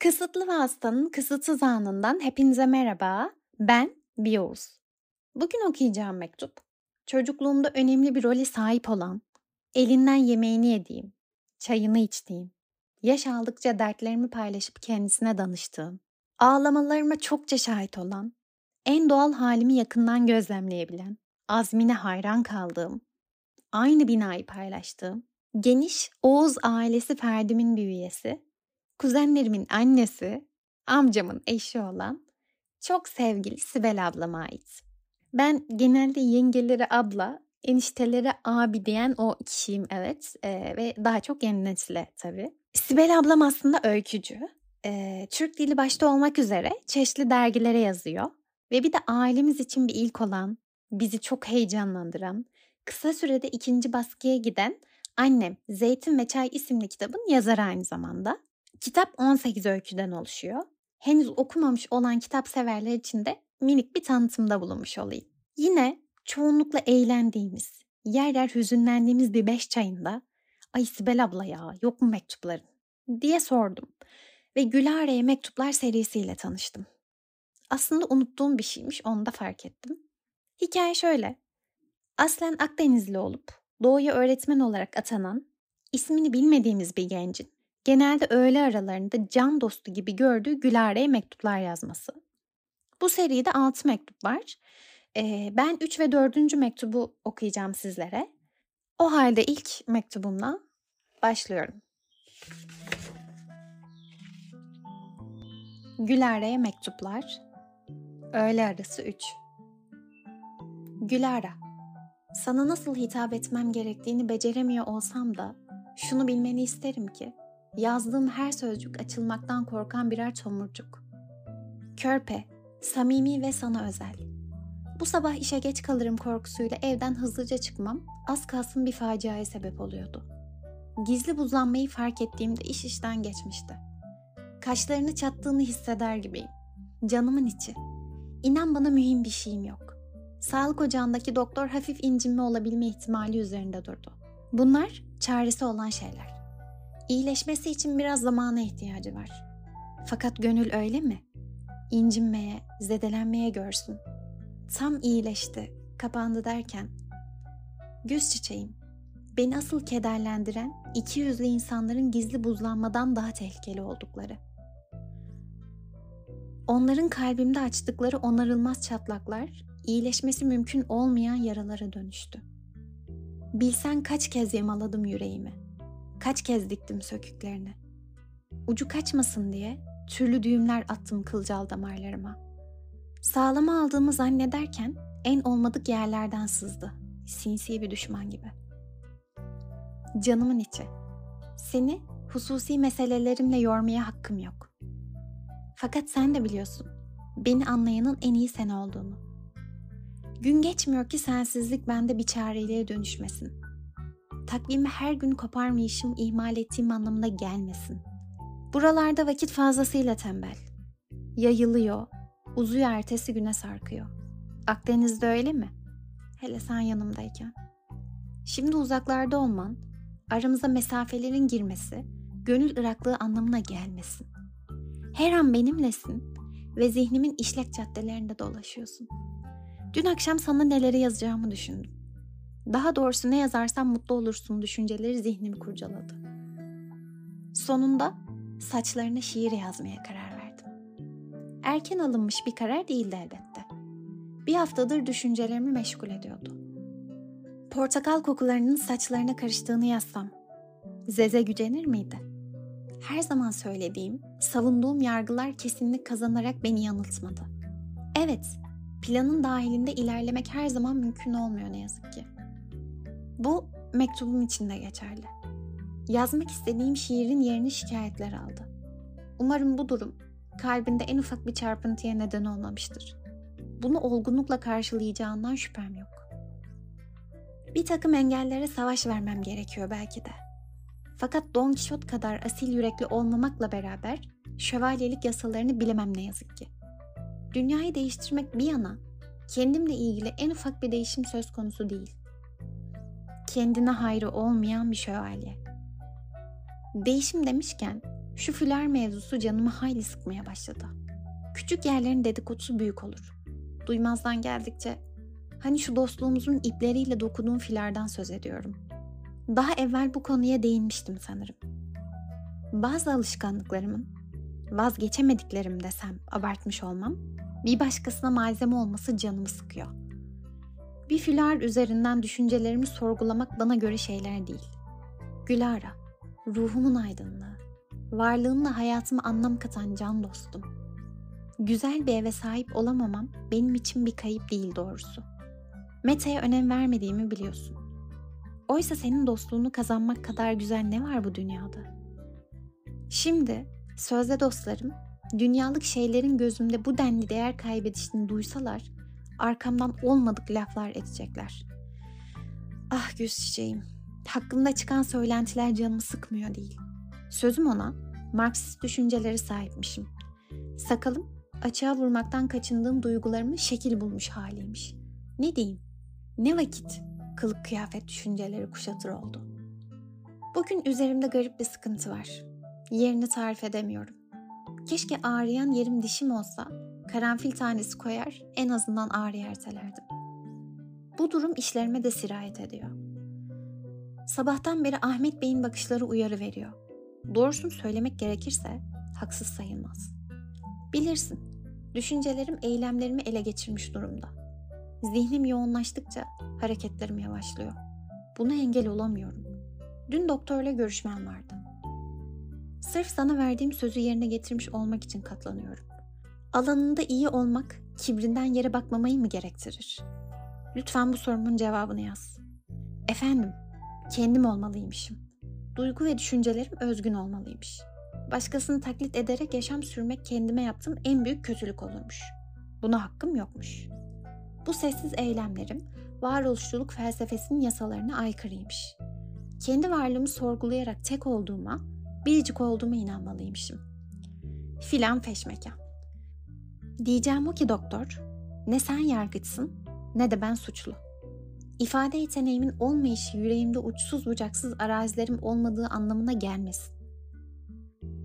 Kısıtlı Vasıtanın kısıtsız anından hepinize merhaba. Ben Biyoğuz. Bugün okuyacağım mektup, çocukluğumda önemli bir role sahip olan, elinden yemeğini yediğim, çayını içtiğim, yaş aldıkça dertlerimi paylaşıp kendisine danıştığım, ağlamalarıma çokça şahit olan, en doğal halimi yakından gözlemleyebilen, azmine hayran kaldığım, aynı binayı paylaştığım, geniş Oğuz ailesi Ferdimin bir üyesi, kuzenlerimin annesi, amcamın eşi olan çok sevgili Sibel ablama ait. Ben genelde yengelere abla, eniştelere abi diyen o kişiyim evet ee, ve daha çok yeni nesile tabii. Sibel ablam aslında öykücü. Ee, Türk dili başta olmak üzere çeşitli dergilere yazıyor. Ve bir de ailemiz için bir ilk olan, bizi çok heyecanlandıran, kısa sürede ikinci baskıya giden Annem Zeytin ve Çay isimli kitabın yazarı aynı zamanda. Kitap 18 öyküden oluşuyor. Henüz okumamış olan kitap severler için de minik bir tanıtımda bulunmuş olayım. Yine çoğunlukla eğlendiğimiz, yer yer hüzünlendiğimiz bir beş çayında ay Sibel abla ya yok mu mektupların diye sordum. Ve Gülare'ye mektuplar serisiyle tanıştım. Aslında unuttuğum bir şeymiş onu da fark ettim. Hikaye şöyle. Aslen Akdenizli olup doğuya öğretmen olarak atanan, ismini bilmediğimiz bir gencin genelde öğle aralarında can dostu gibi gördüğü Gülare'ye mektuplar yazması. Bu seride 6 mektup var. Ee, ben 3 ve 4. mektubu okuyacağım sizlere. O halde ilk mektubumla başlıyorum. Gülare'ye mektuplar. Öğle arası 3. Gülara, sana nasıl hitap etmem gerektiğini beceremiyor olsam da şunu bilmeni isterim ki yazdığım her sözcük açılmaktan korkan birer tomurcuk. Körpe, samimi ve sana özel. Bu sabah işe geç kalırım korkusuyla evden hızlıca çıkmam az kalsın bir faciaya sebep oluyordu. Gizli buzlanmayı fark ettiğimde iş işten geçmişti. Kaşlarını çattığını hisseder gibiyim. Canımın içi. İnan bana mühim bir şeyim yok. Sağlık ocağındaki doktor hafif incinme olabilme ihtimali üzerinde durdu. Bunlar çaresi olan şeyler. İyileşmesi için biraz zamana ihtiyacı var. Fakat gönül öyle mi? İncinmeye, zedelenmeye görsün. Tam iyileşti, kapandı derken. Göz çiçeğim, beni asıl kederlendiren iki yüzlü insanların gizli buzlanmadan daha tehlikeli oldukları. Onların kalbimde açtıkları onarılmaz çatlaklar, iyileşmesi mümkün olmayan yaralara dönüştü. Bilsen kaç kez yamaladım yüreğimi.'' Kaç kez diktim söküklerini. Ucu kaçmasın diye türlü düğümler attım kılcal damarlarıma. Sağlama aldığımı zannederken en olmadık yerlerden sızdı. Sinsi bir düşman gibi. Canımın içi. Seni hususi meselelerimle yormaya hakkım yok. Fakat sen de biliyorsun. Beni anlayanın en iyi sen olduğunu. Gün geçmiyor ki sensizlik bende bir çareliğe dönüşmesin takvimi her gün koparmayışım ihmal ettiğim anlamına gelmesin. Buralarda vakit fazlasıyla tembel. Yayılıyor, uzuyor ertesi güne sarkıyor. Akdeniz'de öyle mi? Hele sen yanımdayken. Şimdi uzaklarda olman, aramıza mesafelerin girmesi, gönül ıraklığı anlamına gelmesin. Her an benimlesin ve zihnimin işlek caddelerinde dolaşıyorsun. Dün akşam sana neleri yazacağımı düşündüm. Daha doğrusu ne yazarsam mutlu olursun düşünceleri zihnimi kurcaladı. Sonunda saçlarına şiir yazmaya karar verdim. Erken alınmış bir karar değildi elbette. Bir haftadır düşüncelerimi meşgul ediyordu. Portakal kokularının saçlarına karıştığını yazsam, Zeze gücenir miydi? Her zaman söylediğim, savunduğum yargılar kesinlik kazanarak beni yanıltmadı. Evet, planın dahilinde ilerlemek her zaman mümkün olmuyor ne yazık ki. Bu mektubum için de geçerli. Yazmak istediğim şiirin yerini şikayetler aldı. Umarım bu durum kalbinde en ufak bir çarpıntıya neden olmamıştır. Bunu olgunlukla karşılayacağından şüphem yok. Bir takım engellere savaş vermem gerekiyor belki de. Fakat Don Quixote kadar asil yürekli olmamakla beraber şövalyelik yasalarını bilemem ne yazık ki. Dünyayı değiştirmek bir yana, kendimle ilgili en ufak bir değişim söz konusu değil kendine hayrı olmayan bir şövalye. Değişim demişken Şu füler mevzusu canımı hayli sıkmaya başladı. Küçük yerlerin dedikodusu büyük olur. Duymazdan geldikçe hani şu dostluğumuzun ipleriyle dokuduğum filerden söz ediyorum. Daha evvel bu konuya değinmiştim sanırım. Bazı alışkanlıklarımın vazgeçemediklerim desem abartmış olmam bir başkasına malzeme olması canımı sıkıyor. Bir filar üzerinden düşüncelerimi sorgulamak bana göre şeyler değil. Gülara, ruhumun aydınlığı, varlığınla hayatıma anlam katan can dostum. Güzel bir eve sahip olamamam benim için bir kayıp değil doğrusu. Mete'ye önem vermediğimi biliyorsun. Oysa senin dostluğunu kazanmak kadar güzel ne var bu dünyada? Şimdi sözde dostlarım dünyalık şeylerin gözümde bu denli değer kaybedişini duysalar arkamdan olmadık laflar edecekler. Ah göz çiçeğim, hakkında çıkan söylentiler canımı sıkmıyor değil. Sözüm ona Marksist düşünceleri sahipmişim. Sakalım açığa vurmaktan kaçındığım duygularımın şekil bulmuş haliymiş. Ne diyeyim? Ne vakit kılık kıyafet düşünceleri kuşatır oldu. Bugün üzerimde garip bir sıkıntı var. Yerini tarif edemiyorum. Keşke ağrıyan yerim dişim olsa karanfil tanesi koyar en azından ağrıyı ertelerdim. Bu durum işlerime de sirayet ediyor. Sabahtan beri Ahmet Bey'in bakışları uyarı veriyor. Doğrusunu söylemek gerekirse haksız sayılmaz. Bilirsin, düşüncelerim eylemlerimi ele geçirmiş durumda. Zihnim yoğunlaştıkça hareketlerim yavaşlıyor. Buna engel olamıyorum. Dün doktorla görüşmem vardı. Sırf sana verdiğim sözü yerine getirmiş olmak için katlanıyorum. Alanında iyi olmak kibrinden yere bakmamayı mı gerektirir? Lütfen bu sorumun cevabını yaz. Efendim, kendim olmalıymışım. Duygu ve düşüncelerim özgün olmalıymış. Başkasını taklit ederek yaşam sürmek kendime yaptığım en büyük kötülük olurmuş. Buna hakkım yokmuş. Bu sessiz eylemlerim varoluşçuluk felsefesinin yasalarına aykırıymış. Kendi varlığımı sorgulayarak tek olduğuma, biricik olduğuma inanmalıymışım. Filan feşmekan. Diyeceğim o ki doktor, ne sen yargıçsın ne de ben suçlu. İfade yeteneğimin olmayışı yüreğimde uçsuz bucaksız arazilerim olmadığı anlamına gelmesin.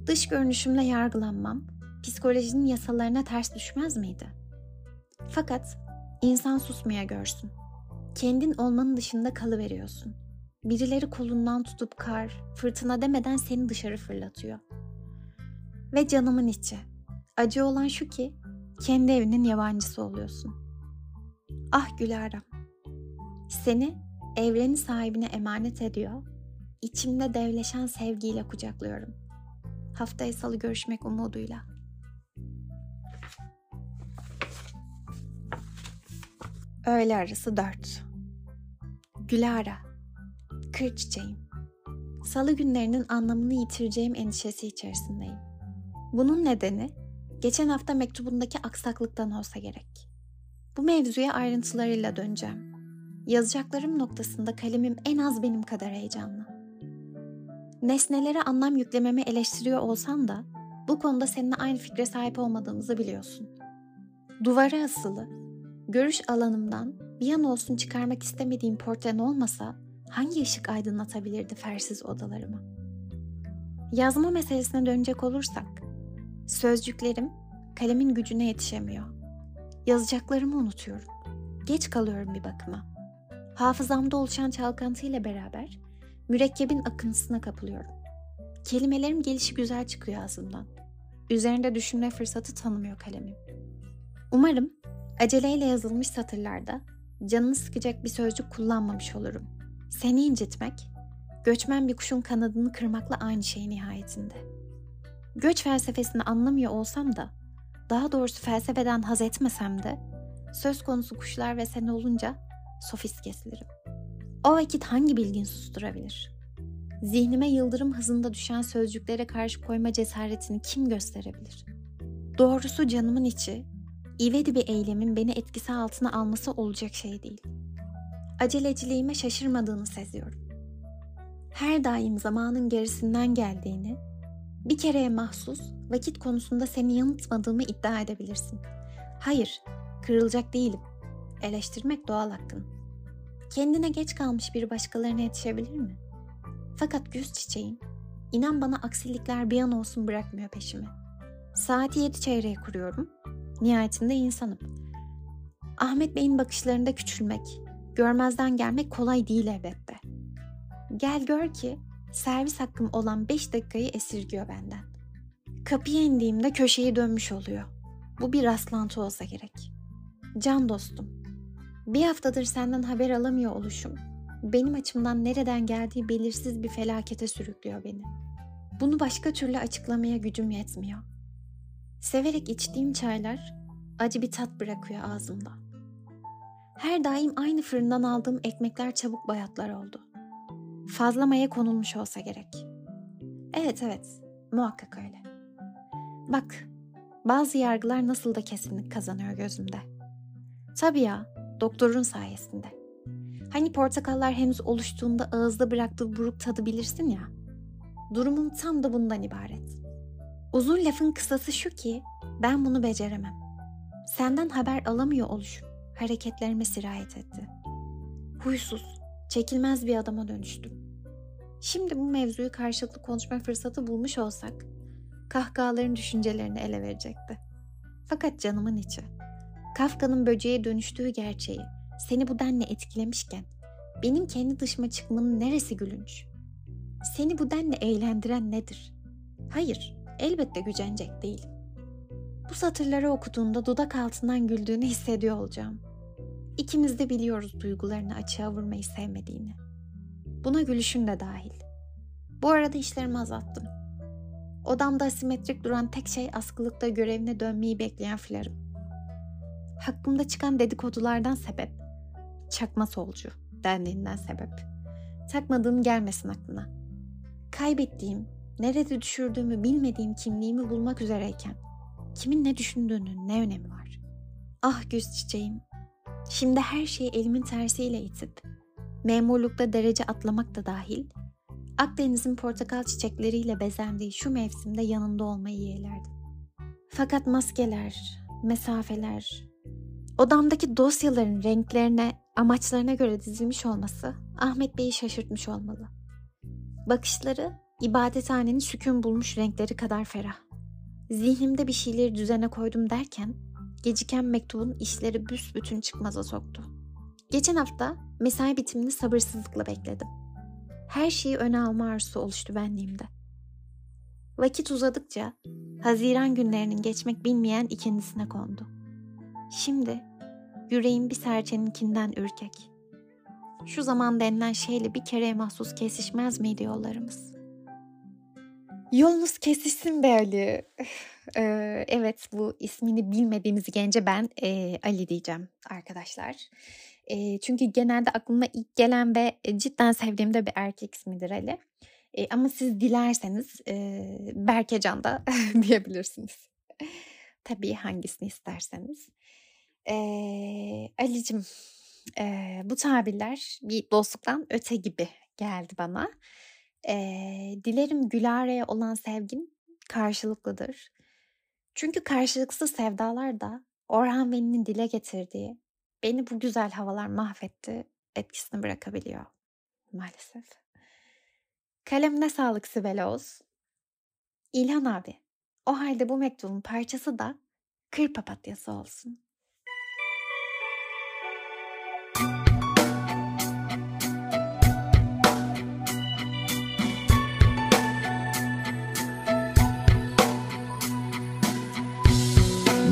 Dış görünüşümle yargılanmam, psikolojinin yasalarına ters düşmez miydi? Fakat insan susmaya görsün. Kendin olmanın dışında kalıveriyorsun. Birileri kolundan tutup kar, fırtına demeden seni dışarı fırlatıyor. Ve canımın içi. Acı olan şu ki kendi evinin yabancısı oluyorsun. Ah Gülara, seni evrenin sahibine emanet ediyor, içimde devleşen sevgiyle kucaklıyorum. Haftaya salı görüşmek umuduyla. Öğle arası dört. Gülara, kır çiçeğim. Salı günlerinin anlamını yitireceğim endişesi içerisindeyim. Bunun nedeni geçen hafta mektubundaki aksaklıktan olsa gerek. Bu mevzuya ayrıntılarıyla döneceğim. Yazacaklarım noktasında kalemim en az benim kadar heyecanlı. Nesnelere anlam yüklememi eleştiriyor olsan da bu konuda seninle aynı fikre sahip olmadığımızı biliyorsun. Duvara asılı, görüş alanımdan bir an olsun çıkarmak istemediğim portren olmasa hangi ışık aydınlatabilirdi fersiz odalarımı? Yazma meselesine dönecek olursak, sözcüklerim kalemin gücüne yetişemiyor. Yazacaklarımı unutuyorum. Geç kalıyorum bir bakıma. Hafızamda oluşan çalkantıyla beraber mürekkebin akıntısına kapılıyorum. Kelimelerim gelişi güzel çıkıyor ağzımdan. Üzerinde düşünme fırsatı tanımıyor kalemim. Umarım aceleyle yazılmış satırlarda canını sıkacak bir sözcük kullanmamış olurum. Seni incitmek, göçmen bir kuşun kanadını kırmakla aynı şey nihayetinde. Göç felsefesini anlamıyor olsam da, daha doğrusu felsefeden haz etmesem de, söz konusu kuşlar ve sen olunca sofist kesilirim. O vakit hangi bilgin susturabilir? Zihnime yıldırım hızında düşen sözcüklere karşı koyma cesaretini kim gösterebilir? Doğrusu canımın içi, ivedi bir eylemin beni etkisi altına alması olacak şey değil. Aceleciliğime şaşırmadığını seziyorum. Her daim zamanın gerisinden geldiğini, bir kereye mahsus vakit konusunda seni yanıltmadığımı iddia edebilirsin. Hayır, kırılacak değilim. Eleştirmek doğal hakkın. Kendine geç kalmış bir başkalarına yetişebilir mi? Fakat güz çiçeğin, İnan bana aksilikler bir an olsun bırakmıyor peşimi. Saati yedi çeyreğe kuruyorum. Nihayetinde insanım. Ahmet Bey'in bakışlarında küçülmek, görmezden gelmek kolay değil elbette. Gel gör ki servis hakkım olan beş dakikayı esirgiyor benden. Kapıya indiğimde köşeyi dönmüş oluyor. Bu bir rastlantı olsa gerek. Can dostum, bir haftadır senden haber alamıyor oluşum, benim açımdan nereden geldiği belirsiz bir felakete sürüklüyor beni. Bunu başka türlü açıklamaya gücüm yetmiyor. Severek içtiğim çaylar acı bir tat bırakıyor ağzımda. Her daim aynı fırından aldığım ekmekler çabuk bayatlar oldu. Fazla maya konulmuş olsa gerek. Evet evet, muhakkak öyle. Bak, bazı yargılar nasıl da kesinlik kazanıyor gözümde. Tabii ya, doktorun sayesinde. Hani portakallar henüz oluştuğunda ağızda bıraktığı buruk tadı bilirsin ya. Durumum tam da bundan ibaret. Uzun lafın kısası şu ki ben bunu beceremem. Senden haber alamıyor oluşum hareketlerime sirayet etti. Huysuz, çekilmez bir adama dönüştüm. Şimdi bu mevzuyu karşılıklı konuşma fırsatı bulmuş olsak, kahkahaların düşüncelerini ele verecekti. Fakat canımın içi, Kafka'nın böceğe dönüştüğü gerçeği seni bu denle etkilemişken, benim kendi dışıma çıkmanın neresi gülünç? Seni bu denle eğlendiren nedir? Hayır, elbette gücenecek değilim. Bu satırları okuduğunda dudak altından güldüğünü hissediyor olacağım. İkimiz de biliyoruz duygularını açığa vurmayı sevmediğini. Buna gülüşün de dahil. Bu arada işlerimi azalttım. Odamda asimetrik duran tek şey askılıkta görevine dönmeyi bekleyen filarım. Hakkımda çıkan dedikodulardan sebep, çakma solcu dendiğinden sebep. Takmadığım gelmesin aklına. Kaybettiğim, nerede düşürdüğümü bilmediğim kimliğimi bulmak üzereyken kimin ne düşündüğünün ne önemi var? Ah güz çiçeğim, şimdi her şeyi elimin tersiyle itip, memurlukta derece atlamak da dahil, Akdeniz'in portakal çiçekleriyle bezendiği şu mevsimde yanında olmayı yeğlerdim. Fakat maskeler, mesafeler, odamdaki dosyaların renklerine, amaçlarına göre dizilmiş olması Ahmet Bey'i şaşırtmış olmalı. Bakışları ibadethanenin sükun bulmuş renkleri kadar ferah. Zihnimde bir şeyleri düzene koydum derken geciken mektubun işleri büsbütün çıkmaza soktu. Geçen hafta mesai bitimini sabırsızlıkla bekledim. Her şeyi öne alma arzusu oluştu benliğimde. Vakit uzadıkça Haziran günlerinin geçmek bilmeyen ikincisine kondu. Şimdi yüreğim bir serçeninkinden ürkek. Şu zaman denilen şeyle bir kereye mahsus kesişmez miydi yollarımız? Yolunuz kesişsin be Ali. Ee, evet bu ismini bilmediğimiz gence ben e, Ali diyeceğim arkadaşlar. E, çünkü genelde aklıma ilk gelen ve cidden sevdiğim de bir erkek ismidir Ali. E, ama siz dilerseniz e, Berkecan da diyebilirsiniz. Tabii hangisini isterseniz. E, Ali'cim e, bu tabirler bir dostluktan öte gibi geldi bana. E, dilerim Gülare'ye olan sevgin karşılıklıdır. Çünkü karşılıksız sevdalar da Orhan Veli'nin dile getirdiği beni bu güzel havalar mahvetti etkisini bırakabiliyor maalesef. Kalemine sağlık Sibel Oğuz. İlhan abi, o halde bu mektubun parçası da kır papatyası olsun.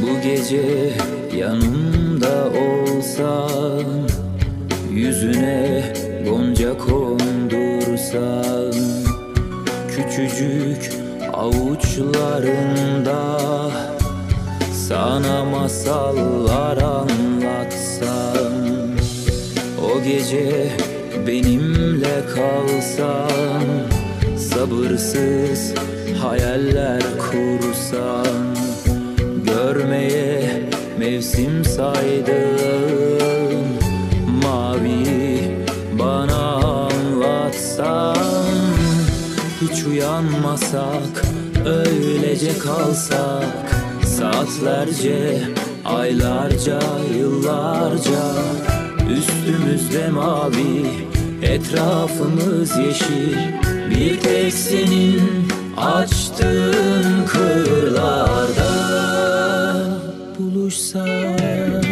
Bu gece yanımda olsan Yüzüne gonca kondursan Küçücük avuçlarında Sana masallar anlatsam O gece benimle kalsan Sabırsız hayaller kursan Görmeye mevsim saydım. Mavi bana anlatsan Hiç uyanmasak öylece kalsak Saatlerce, aylarca, yıllarca Üstümüzde mavi, etrafımız yeşil. Bir tek senin açtığın kırlarda buluşsak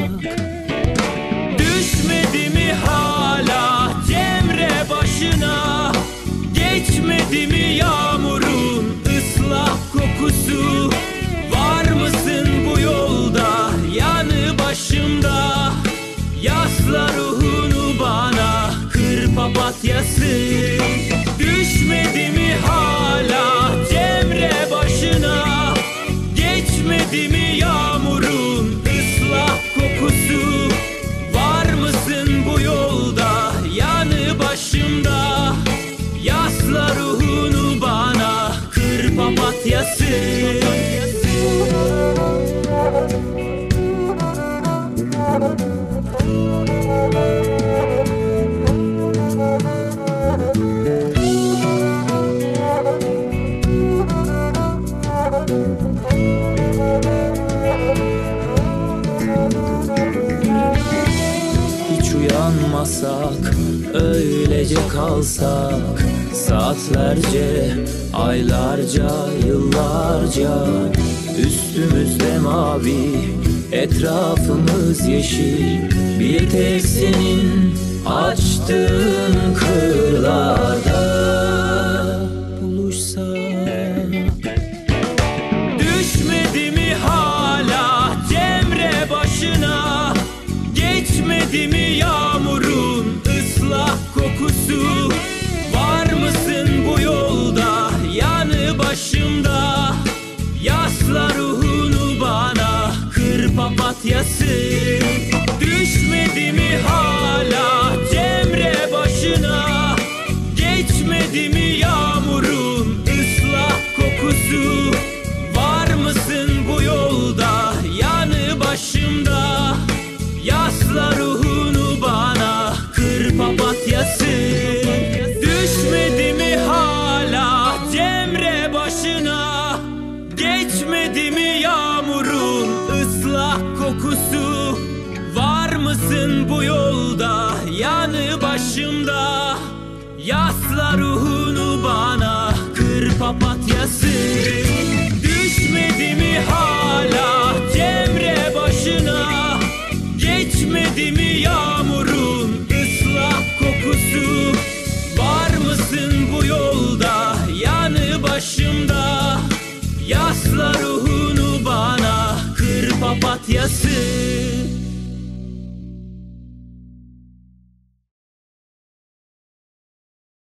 Düşmedi mi hala Cemre başına? Geçmedi mi yağmurun ıslak kokusu? Var mısın bu yolda yanı başımda? Yasla ruhunu bana kır papatyası. Düşmedi mi hala Cemre başına? Geçmedi mi yağmurun uyanmasak öylece kalsak Saatlerce, aylarca, yıllarca Üstümüzde mavi, etrafımız yeşil. Bir tek senin açtığın kırlarda papatyası Düşmedi mi hala Cemre başına? Geçmedi mi yağmurun ıslak kokusu? Var mısın bu yolda yanı başımda? Yasla ruhunu bana kır papatyası yolda yanı başımda. Yasla ruhunu bana kır papatyası. Düşmedi mi hala Cemre başına? Geçmedi mi yağmurun ıslak kokusu? Var mısın bu yolda yanı başımda? Yasla ruhunu bana kır papatyası